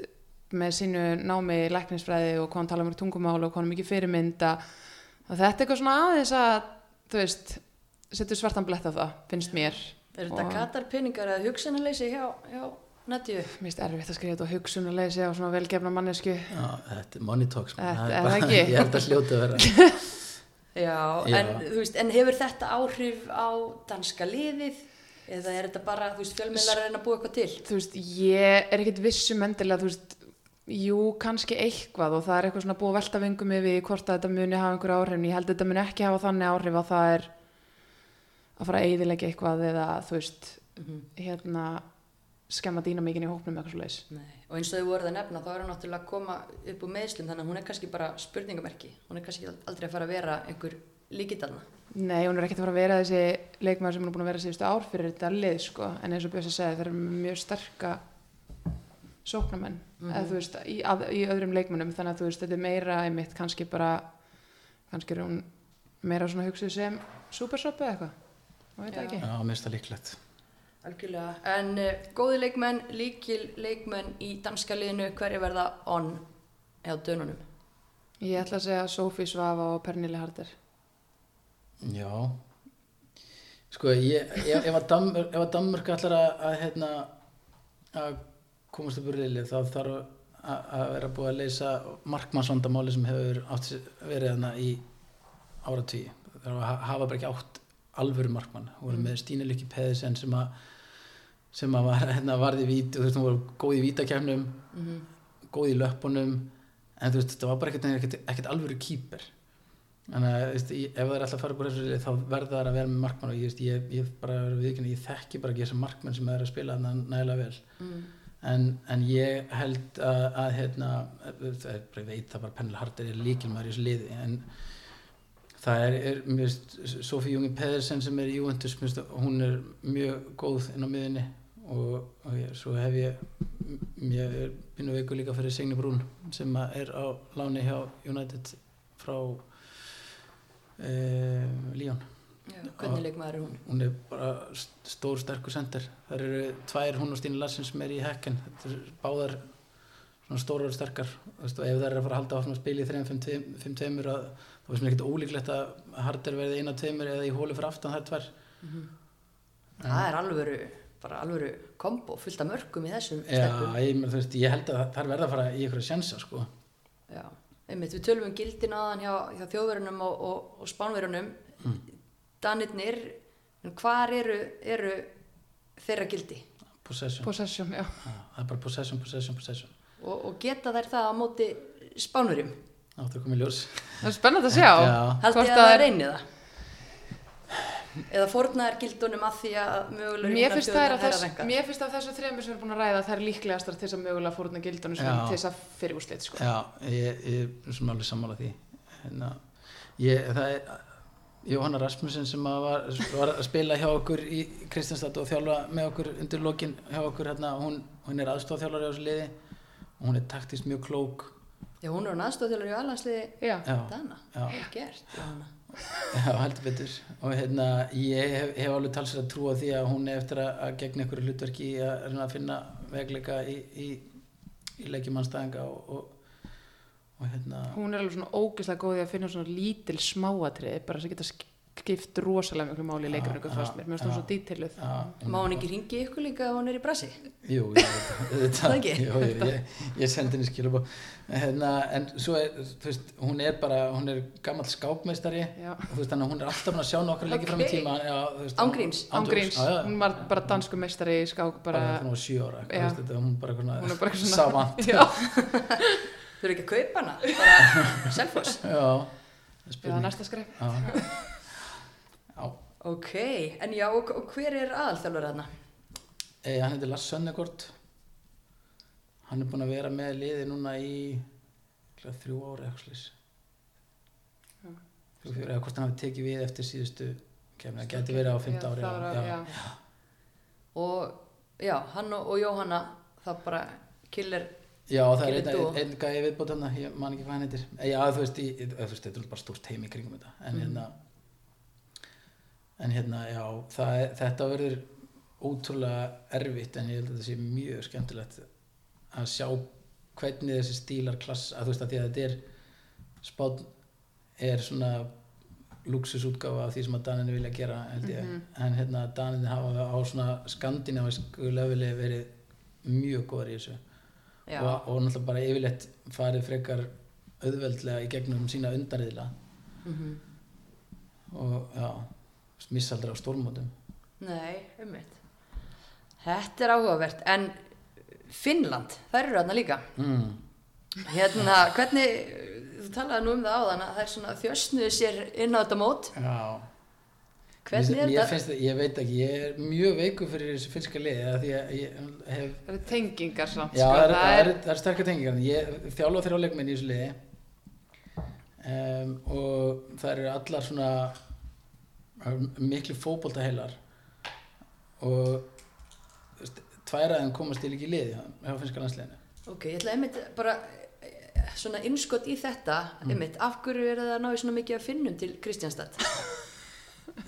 með sínu námi í læknisfræði og hvað hann tala um tungumál og hvað hann er mikið fyrirmynd að, að þetta er eitthvað svona aðeins að þú veist, setur svartan blett á það finnst mér. Er þetta Og- Katar peningar eða hugsanaleysi hjá, hjá Nadju? Mér finnst erfitt að skrifa þetta á hugsunuleysi á svona velgefna mannesku. Já, þetta er money talks. Þetta Það er bara- það ekki? [LAUGHS] ég held að sljóta vera [LAUGHS] Já, Já. En, þú veist, en hefur þetta áhrif á danska liðið? Eða er þetta bara, þú veist, fjölmiðlar að reyna að búa eitthvað til? Þú veist, ég er ekkit vissum endilega, þú veist, Jú, kannski eitthvað og það er eitthvað svona búið að velta vingum yfir hvort að þetta muni hafa einhver áhrif en ég held að þetta muni ekki hafa þannig áhrif að það er að fara að eyðilegja eitthvað eða þú veist Mhm. hérna skemma dýnamíkin í hópnum eitthvað svo Nei. og eins og þau voruð að nefna þá er hún náttúrulega að koma upp úr meðslum þannig að hún er kannski bara spurningamerki. Hún er kannski aldrei að fara að vera einhver líkitalna Nei, hún er ekkert að fara að vera þessi leikmaður sem hún er búin að vera síðustu ár fyrir þetta lið sko, en eins og Björns að segja það er mjög sterka sóknamenn eða þú veist, í, að, í öðrum leikmennum þannig að þú veist, þetta er meira einmitt kannski bara kannski er hún meira svona hugsuð sem supersoppi eða eitthvað, maður veit það Já. ekki Já, mér finnst það líklegt. Algjörlega en uh, góði leikmenn, líkil leikmenn í danska liðinu hverju verða on hjá dönunum Ég ætla að segja Sofí Svafa og Pernille Harder Já. Sko, ég, ef, ef að Danmörk, ætlar að, að, hérna, að komast upp úr reyli þá þarf að, að vera búið að leysa markmannsvandamáli sem hefur átt verið þarna í áratví. Það þarf að ha- hafa bara ekki átt alvöru markmann. Hún voru með Stínu Lykki Peðisen sem að sem að var, [LAUGHS] hérna, varði vít þú veist, hún var góð í vítakefnum mm góð í löpunum en þú veist, þetta var bara ekkert, ekkert, ekkert alvöru kýper þannig að þú veist, ég- ef það er alltaf að fara úr þessu þá verða það að vera með markmann og ég, veist, ég, ég bara viðkynna, ég þekki bara ekki þessar markmann sem er að spila nægilega vel. Mm. en, en ég held að, að hérna, það er, bara, ég veit það bara Pennil Harder er líkilmaður í þessu liði en það er, er mér veist, Sofí Jungi Pedersen sem er í Juventus mér veist, hún er mjög góð inn á miðinni og, og ég, svo hef ég ég er pínu veiku líka fyrir Signi Brún sem er á láni hjá United frá e, Líón hvernig leikmaður er hún? hún er bara st- stór sterkur sender það eru tvær hún og Stínu Larsen sem er í hekken. Þetta er báðar svona stórar og sterkar. Og ef það er að fara að halda áfram að spila í 3-5-2 þá finnst mér ekkert ólíklegt að Harder verði eina tveimur eða í hólu fyrir aftan þær tvær. Það er alvöru bara alvöru kombo, fullt af mörgum í þessum Já, ég, veist, ég held að þær verða að fara í ykkur sjensa sko. Já, einmitt, við tölum um gildin aðan hjá, hjá þjóðverunum og, og, og spánverunum mm. Danirnir en hvar eru, eru þeirra gildi? Possession, Possession, já. Já, það er bara possession, possession, possession. Og, og geta þær það á móti spánverjum? Áttur að koma í ljós. Það er spennandi að sjá [LAUGHS] Já. Hvort að það það er- reyni það eða fórnaðar gildunum að því að mögulega Mér finnst, það er að þess, mér finnst að þessu þremur sem erum búin að ræða það er líklegastar til þess að mögulega fórna gildunum sem til þess að fyrir úrslit sko. Já, ég, ég er svona alveg sammála því hérna, ég, það er Jóhanna Rasmussen sem að var, var að spila hjá okkur í Kristjanstad og þjálfa með okkur undir lokin hjá okkur hérna, hún, hún er aðstofþjálfari á þessu liði og hún er taktist mjög klók Já, hún er hann aðstofþjálfur í alhansliði Já. Já. Dana, gert Jóhanna. Já, heldur betur. Og hérna, ég hef, hef alveg talsið að trúa því að hún er eftir að, að gegna einhverju hlutverki að að finna vegleika í, í, í leikjumannstæðinga og, og, og hérna Hún er alveg svona ógeðslega góð í að finna svona lítil smáatrið bara sem geta skipt rosalega miklu máli í Já, fannst mér, mér finnst já. svo dítiluð já, Má hún ekki ringi ykkur líka ef hún er í brasi? Jú, [LAUGHS] það. Það jú, ég, ég sendi henni skilabó hérna, en svo er, þú veist, hún er bara, hún er gammal skápmeistari. Og þú veist, hún er alltaf að sjá nokkra leiki fram í tíma já, þú veist, Án gríns? án Án gríns, já, já, hún var bara dansku meistari í skák bara bara, þegar hún þú þetta, er bara savant. [LAUGHS] Þau eru [LAUGHS] ekki að kaupa hana, bara selfoss. Já, það er næsta já. Ok, en já, og, og hver er aðalþjálfur þarna? E, hann heitir Lars Sönnegård hann er búin að vera með liði núna í þrjú ára eitthvað þrjú, fjögur, eða hvort hann hafi tekið við eftir síðustu kemni, það geti verið á fymta ári Já, já, já. Og já, hann og, og Jóhanna, það bara killer Já, það er einn ein gæði viðbót hann, ég man ekki hvað hann heitir. Eh, Já, þú veist, þú þetta er bara stórt heim í kringum þetta. En Mhm. hérna, en hérna, já, það, þetta verður ótrúlega erfitt en ég held að þetta sé mjög skemmtilegt að sjá hvernig þessi stílar klass, að þú veist að því að þetta er spátt er svona luxusútgáfa af því sem að Daninni vilja gera held ég, Mhm. en hérna Daninni hafa á svona skandinavisku leveli verið mjög góðar í þessu. Og, og náttúrulega bara yfirleitt farið frekar auðveldlega í gegnum sína undanriðla. Mm og já, missa aldrei á stórmótum nei, ummitt Þetta er áhugavert, en Finnland, þær eru þarna líka mm. Hérna, hvernig, þú talaði nú um það áðan að það er svona þjösnuðu sér inn á þetta mót. Já. Hvernig er ég, þetta? finnst, ég veit ekki, ég er mjög veikur fyrir þessu finnska liði af því að ég hef Það eru tengingar samt, Já, sko. það eru það er, er, er, er sterkar tengingar ég þjálfa þrjá leikmenn í þessu liði um, og það eru allar svona eru miklu fótbolta heilar og þú veist, tvær aðeins komast til ekki liði hjá finnska landsliðinu. Ok, ég ætla einmitt bara eh, svona innskott í þetta, einmitt, af hverju er það að ná í svona mikið að finnum til Kristjánstad?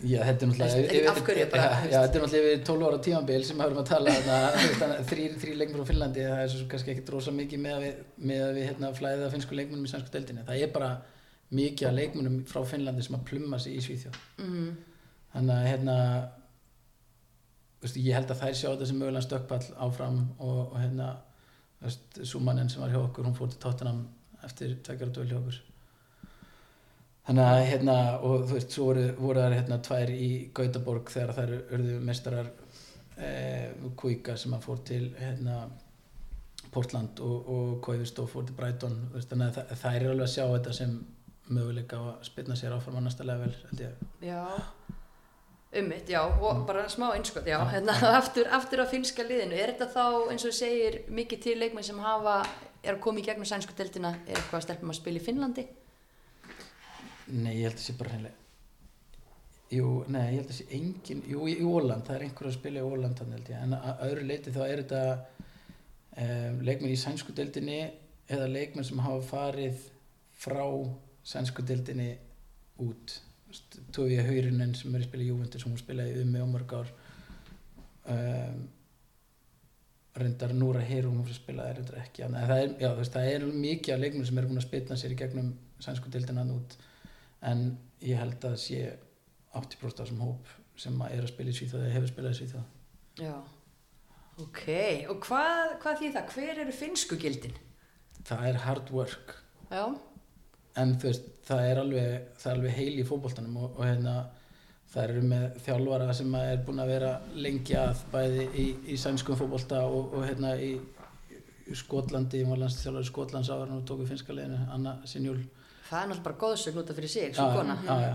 Já, þetta er náttúrulega af hverju bara, já, þetta er náttúrulega yfir 12 ára tímanbil sem höfum að tala [LAUGHS] þrý, leikmenn frá Finnlandi það er svo kannski ekki drosa mikið með að við, með að við hérna, flæða finnsku leikmennum í sænsku deildinni. Það er bara mikið af leikmennum frá Finnlandi sem að plumma sig í Svíþjóð Mm. þannig að hérna ég held að þær sjá þetta sem mögulega stökkpall áfram og, og hérna súmaninn sem var hjá okkur hún fór til Tottenham eftir tveggjara döl hjá okkur þannig að hérna og þú veist, svo voru, voru þær hérna tvær í Gautaborg þegar þær urðu mestarar eh, Kuika sem að fór til hérna Portland og, og Koivistó fór til Brighton þannig að það er alveg að sjá þetta sem möguleika á að spilna sér áfram á næsta level Já, ummitt, já, og bara smá innskott, já, hérna, aftur, aftur á finska liðinu, er þetta þá, eins og segir, mikið til leikmenn sem hafa, er að koma í gegnum sænsku deildina, er eitthvað að stelpum að spila í Finnlandi? Nei, ég held að það sé bara hreinlega Jú, nei, ég held að það sé engin Jú, í Óland, það er einhver að spila í Óland þannig held ég, en að öðru leiti þá er þetta um, leikmenn í sænsku deildinni eða leikmenn sem hafa farið frá sænsku deildinni út. Tófi Haurinen sem er að spila í Juventus hún spilaði um með mörg ár. Um, reyndar Núra Herum hún spilaði reyndar ekki. En það er, já, veist, það er mikið af leikmenn sem eru búin að spilna sér í gegnum sænsku deildina út. En ég held að sé 80% af þessum hóp sem er að spila í Svíþjóð eða hefur spilað í Svíþjóð. Já, ok, og hvað, hvað því það, hver eru finnsku gildin? það er hard work. Já, en þú veist, það er alveg, það er alveg heil í fótboltanum og, og hérna það eru með þjálfara sem er búin að vera lengi að bæði í, í sænskum fótbolta og, og hérna í, í Skotlandi, hún var landsþjálfari Skotlands áður og tóku finska leginu, Anna Sinjúl það er náttúrulega bara góðsögn út af fyrir sig, svo Já, kona. já, já.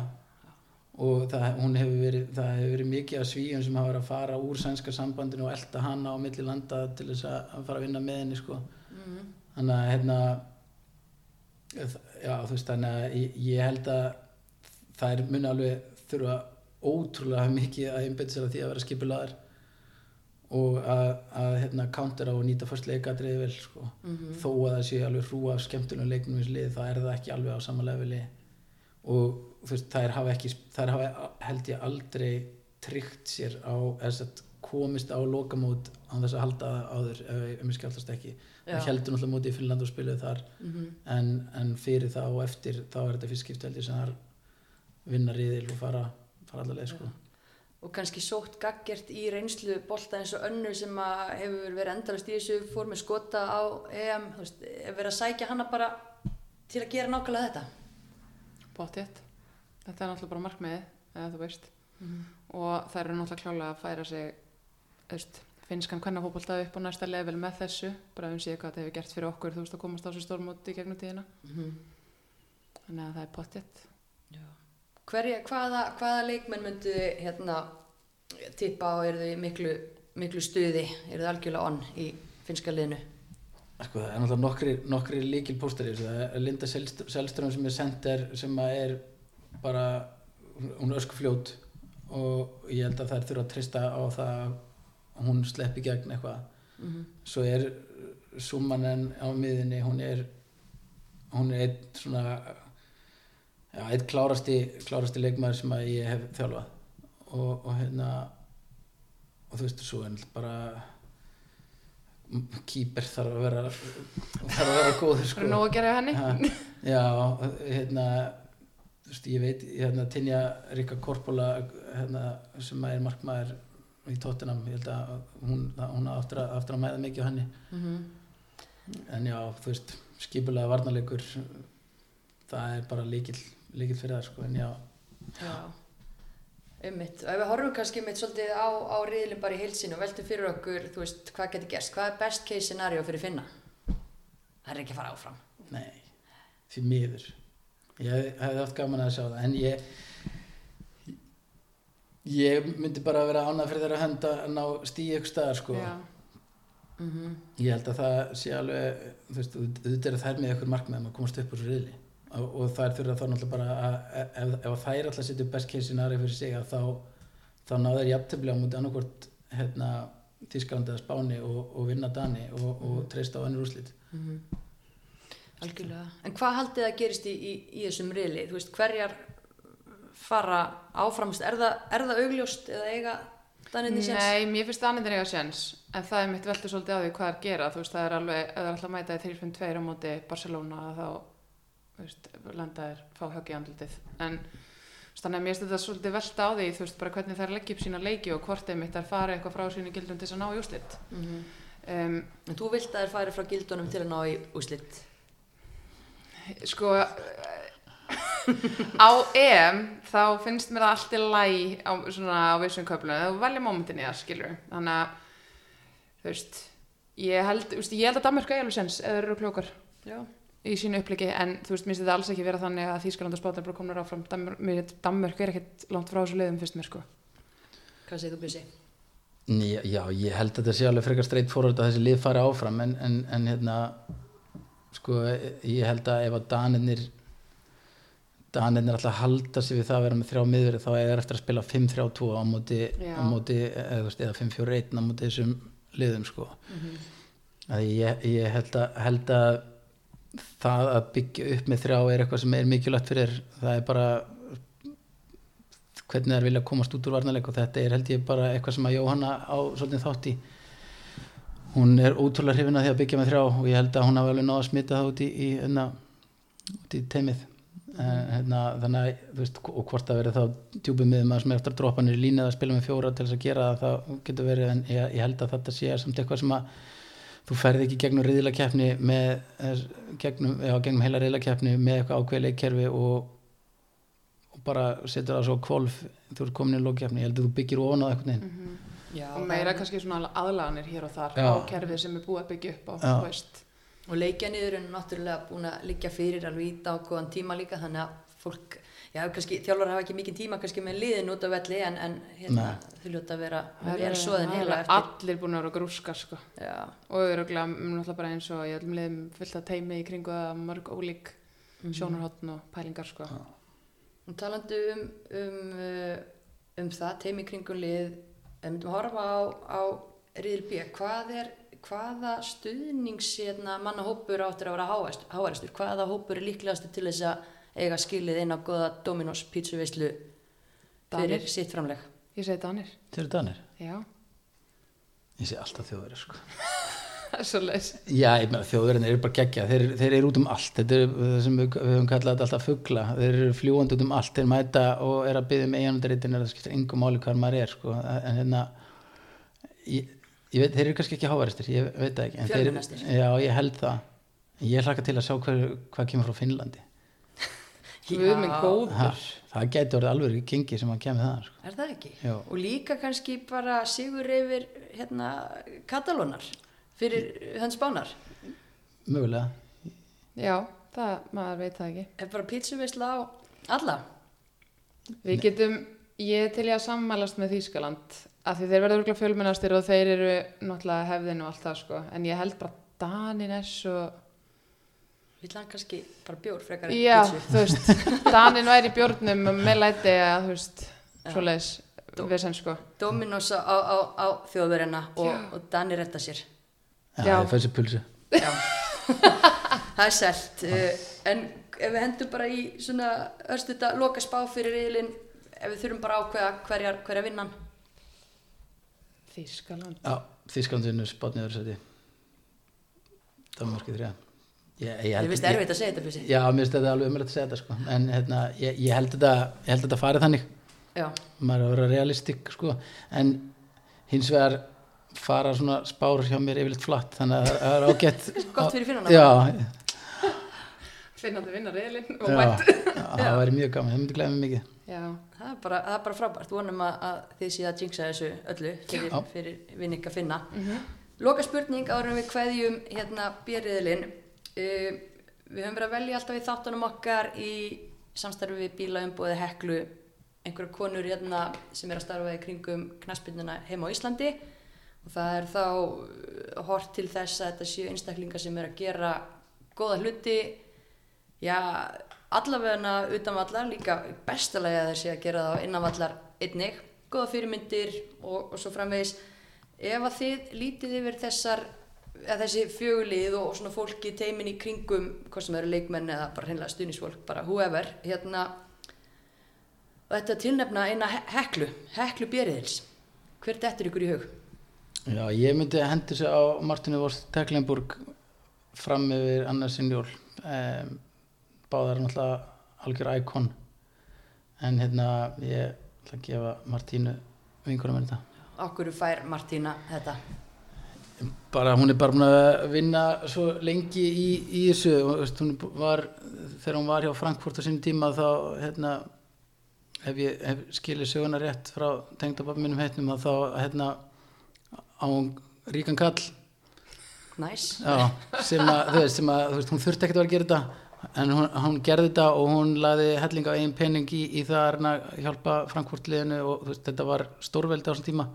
og það, hefur verið, það hefur verið mikið af svíjum sem hafa verið að fara úr sænska sambandinu og elda hana á milli landa til þess að fara að vinna með henni sko. Mm. þannig að hérna já þú veist þannig að ég, ég held að það er muni alveg þurfa ótrúlega mikið að einbetta sér að því að vera skipulaðar og að, að hérna countera og nýta fyrst leikadriði vel sko. Mhm. þó að það sé alveg hrúa af skemmtunum leiknum í lið þá er það ekki alveg á sama leveli og þú veist þær hafa ekki þær hafa held ég aldrei tryggt sér á komist á lokamót á þess að halda áður ef ég- skjáltast ekki Já. það heldur náttúrulega móti í Finnland og spiluðu þar Mhm. en, en fyrir það og eftir þá er þetta fyrst skipti held ég sem þar vinna riðil og fara, fara allar leið sko. og kannski sótt gaggjert í reynslu bolta eins og önnur sem að hefur verið endalast í þessu fór með skota á EM, er verið að sækja hana bara til að gera nákvæmlega þetta Bóttið. Þetta er náttúrulega bara markmiðið, eða þú veist. Og það eru náttúrulega klálega að færa sig, veist, finnskan kvennafótbolta upp á næsta level með þessu. Bara um síðan hvað þetta hefur gert fyrir okkur, þú veist, að komast á svo stórmóti í gegnum tíðina. Mhm. Þannig að það er bóttið. Hverja, hvaða, hvaða leikmenn myndu hérna tippa á eru þið miklu, miklu stuði eru þið algjörlega onn í finnska liðinu sko, það er náttúrulega nokkri, nokkri líkil er Linda Selst- Selström sem er sender sem að er bara hún er öskufljót og ég held að það er þurfa að trista á það að hún sleppi gegn eitthvað. Mm svo er Súmanen á miðinni hún er hún er einn svona já, einn klárasti, klárasti leikmaður sem að ég hef þjálfað. Og, og hérna og þú veist, svo er náttúrulega bara kýper þarf að vera þarf að vera góður sko. Nóg að gera henni. Ha, já, hérna þú veist, ég veit, hérna Tinja Rika Korpola hérna, sem er markmaður í Tottenham ég held að hún, hún aftur að, aftur að mæða mikið á henni -hmm. en já, þú veist, skipulega varnarleikur það er bara líkil, líkil fyrir það sko, en já, Já, ummitt. Og ef við horfum kannski mitt svolítið á, á riðlinn bara í heilsinu og veltum fyrir okkur, þú veist, hvað getur gerst? Hvað er best case scenario fyrir finna? það er ekki að fara áfram Nei, því miður ég hef- hefði haft gaman að sjá það en ég ég myndi bara vera ánað fyrir þeirra hönd að ná stíi ykkur staðar sko. Mm ég held að það sé alveg þú veist, auðvitað eru þær með ykkur markmiðum að komast upp úr svo riðli. Og, og þær þurfa þá náttúrulega bara að ef, ef þær alltaf setja upp best case scenario fyrir sig að þá, þá ná þeir jafntefli á múti annarkvort hérna, Þískalandi eða Spáni og, og vinna Dani og, og treysta á önnur úrslit. Algjörlega. En hvað haldið að gerist í, í, í þessum riðli? Þú veist, hverjar fara áframst, er það, er það augljóst eða eiga Danirni séns? Nei, mér finnst það annir eiga séns en það er mitt veldur svolítið á því hvað er gera þú veist, það er alveg, ef það er alltaf að mæta í 3-5-2 á móti Barcelona þá veist, lenda er fá högg í andlitið. En þannig að mér finnst þetta svolítið velta á því þú veist, bara hvernig þær leggja upp sína leiki og hvort þeim mitt er farið eitthvað frá sínu gildum til að ná í úslit Mm um, en þú vilt að þær færi frá gildunum til að ná í úslit sko á EM þá finnst mér það allt í læ á, svona á vissum köflunum þú velja momentin í það skilur þannig að þú veist ég held, veist, ég held að Danmark eigi alveg sens eða eru klókar já, í sínu uppliki en þú veist, minnst þetta alls ekki vera þannig að Þýskaland og Spátnar bara komur áfram. Mér- Danmörk er ekkert langt frá þessu liðum fyrst mér sko. Hvað segir þú Bjössi? Já, já, ég held að þetta sé alveg frekar straight forward að þessi lið fari áfram. En, en, en hérna sko, ég held að ef að Danirnir Danirnir alltaf halda sig við það að vera með þrjá miður þá er eftir að spila 5-3-2 á móti, á móti eða, eða 5-4-1 á móti þessum liðum sko. Að ég, ég held, að, held að það að byggja upp með þrjá er eitthvað sem er mikilvægt fyrir það er bara hvernig þær vilja komast út úr varnarleik og þetta er held ég bara eitthvað sem að Jóhanna á svolítið þátt í. Hún er ótrúlega hrifin að því að byggja með þrjá og ég held að hún hafi alveg náð að smita það út í, í, hérna, í teimið hérna, þannig að þú veist, og hvort það verið þá djúpið miðum að sem er eftir að droppa í línu eða spila með fjóra til þess að gera það það getur verið en ég, ég held að þetta sé samt eitthvað sem að þú ferð ekki gegnum riðlakeppni með eh, gegnum, já, gegnum heila riðlakeppni með eitthvað ákveðleikkerfi og, og bara setur það svo kvolf þú ert komin í lókkeppni, ég held að þú byggir ofan á eitthvað neginn já, og meira kannski svona aðlaganir hér og þar Já. á kerfið sem er búið að byggja upp á Já. og leikjaniður er náttúrulega búin að liggja fyrir alveg í dákóðan tíma líka þannig að fólk, já kannski þjálfur hafa ekki mikið tíma kannski með liðin út á velli en, en hérna, þau ljóta að vera eru- svoðin heila eftir. allir búin að vera grúska sko. Já, og öruglega náttúrulega bara eins og ég ætlum liðum fullt að teimi í kringu það mörg ólík Mhm. sjónarhóttn og pælingar sko. Og talandi um um, uh, um það, teimi kringum lið ef við myndum að horfa á, á Riðil B, hvað er hvaða stuðnings hérna, manna hópur áttur að vera háæristur hvaða hópur er líklegastur til þess að eiga skilið inn á góða Dominos pítsuveislu fyrir sitt framleg ég segi Danir, Þeir eru danir, já. Ég sé alltaf þjóðverið sko. það [LAUGHS] er svo leis Já, ég meina þjóðverðin eru bara geggja þeir, þeir eru út um allt, þetta er það sem við, við höfum kallað þetta alltaf fugla. Þeir eru fljúandi út um allt, þeir mæta og er að byggja um eiginandaritin eða það skiptir engum máli hvað maður er sko. en hérna ég veit, þeir eru kannski ekki hávaristir ég veit það ekki en þeir, Fjölmennastir. Já, ég held það ég hlaka til að sjá hver, hvað kemur frá Finnlandi [LAUGHS] Guð minn góður ha, það gæti orðið alveg gengi sem að kemur það sko. Er það ekki? Já. Og líka kannski bara sigur yfir hérna, Katalónar fyrir hans bánar. mögulega já, það, maður veit það ekki Er bara pítsuveisla á alla? við getum, ég til ég að sammælast með Þýskaland af því þeir verða örgulega fjölmennastir og þeir eru náttúrulega hefðin og allt það sko en ég held bara Danin er svo Vill hann kannski bara bjór frekar en já, þú veist [LAUGHS] Danin væri bjórnum með læti að þú veist, Já. svoleiðis Dó- við sem sko Dominos á, á, á þjóðverina og, og Dani retta sér. Já, Já. það fæsir pulsu Já. [LAUGHS] það er selt. Uh, en ef við hendum bara í svona örstuta loka spá fyrir riðilinn, ef við þurfum bara að ákveða hverjar, hverja vinnan. Þýskaland Já, Þískland vinnur spátniður seti Danmarki þrjá Ég, ég Ég held veist erfitt að segja þetta fyrir sig. Já, mér finnst þetta alveg umrætt að segja þetta sko. en hérna, ég, ég held þetta ég held þetta farið þannig, Já. maður er að vera realistik sko. en hins vegar fara svona spár hjá mér yfirleitt flatt, þannig að það er ágætt [LAUGHS] Gott fyrir finnana. Já, finnandi vinna reilin og mætt það væri mjög gaman, það myndi glæða mig mikið. Já, Það er bara, það er bara frábært, vonum að, að þið séu að jinxa þessu öllu fyrir, fyrir vinning að finna. Loka spurning en við kveðjum hérna björriðilinn. Uh, við höfum verið að velja alltaf í þáttunum okkar í samstarfi við bílaumbóði Heklu. Einhverja konur hérna sem er að starfa í kringum knaspinduna heima á Íslandi. Og það er þá uh, hort til þess að þetta séu einstaklingar sem er að gera góða hluti. Já, allavegna utanvallar líka bestalega að þessi að gera það á innanvallar einnig, góða fyrirmyndir og, og svo framvegis. Ef að þið lítið yfir þessar að þessi fjögulið og svona fólki teimin í kringum, hvað sem eru leikmenn eða bara hreinlega stuðnisfólk, bara whoever hérna og þetta tilnefna eina he heklu heklu bjeriðils hver dettur ykkur í hug? Já, ég myndi hendi sig á Martinu Vorst Teklenburg fram yfir Annarsson Jól um, báðar náttúrulega algjör íkon. En hérna ég ætla að gefa Martínu vingurum með þetta. Okkur fær Martína þetta? Bara hún er bara búin að vinna svo lengi í, í þessu. Og, veist, hún var, þegar hún var hjá Frankfurt á sínum tíma þá hérna, hef ég hef skilið söguna rétt frá tengdabab minnum heitnum að þá hérna, á ríkan kall. Næs. Já, sem að, veist, sem að veist, hún þurfti ekkert að vera að gera þetta en hún, hún gerði þetta og hún laði helling á eigin pening í, í það að hjálpa Frankfurt liðinu og veist, þetta var stórveldi á þessum tíma.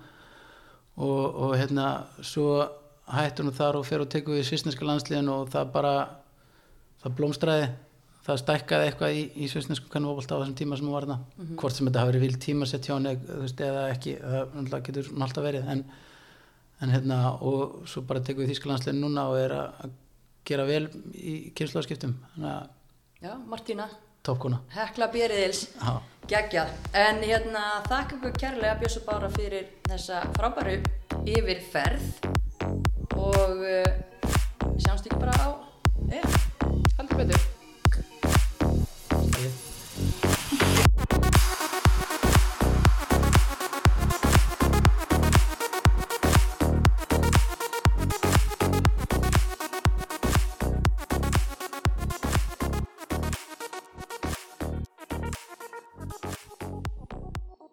Og, og hérna svo hætti hún þar og fer og tekur við svisneska landsliðinu og það bara það blómstræði það stækkaði eitthvað í, í svisnesku kannvóbolt á þessum tíma sem hún var þarna. Hvort sem þetta hafi verið vild tíma sett hjá henni þú veist, eða ekki, það getur alltaf verið. En, en hérna og svo bara tekur við þýska landsliðinu núna og er að gera vel í kynnslóðskiptum Já, Martína, toppkona hekla bjeriðils Já. geggjað, en hérna þakka ykkur kærlega Bjössu Bára fyrir þessa frábæru yfirferð. Og uh, sjáumst ekki bara á, eða Haldur betur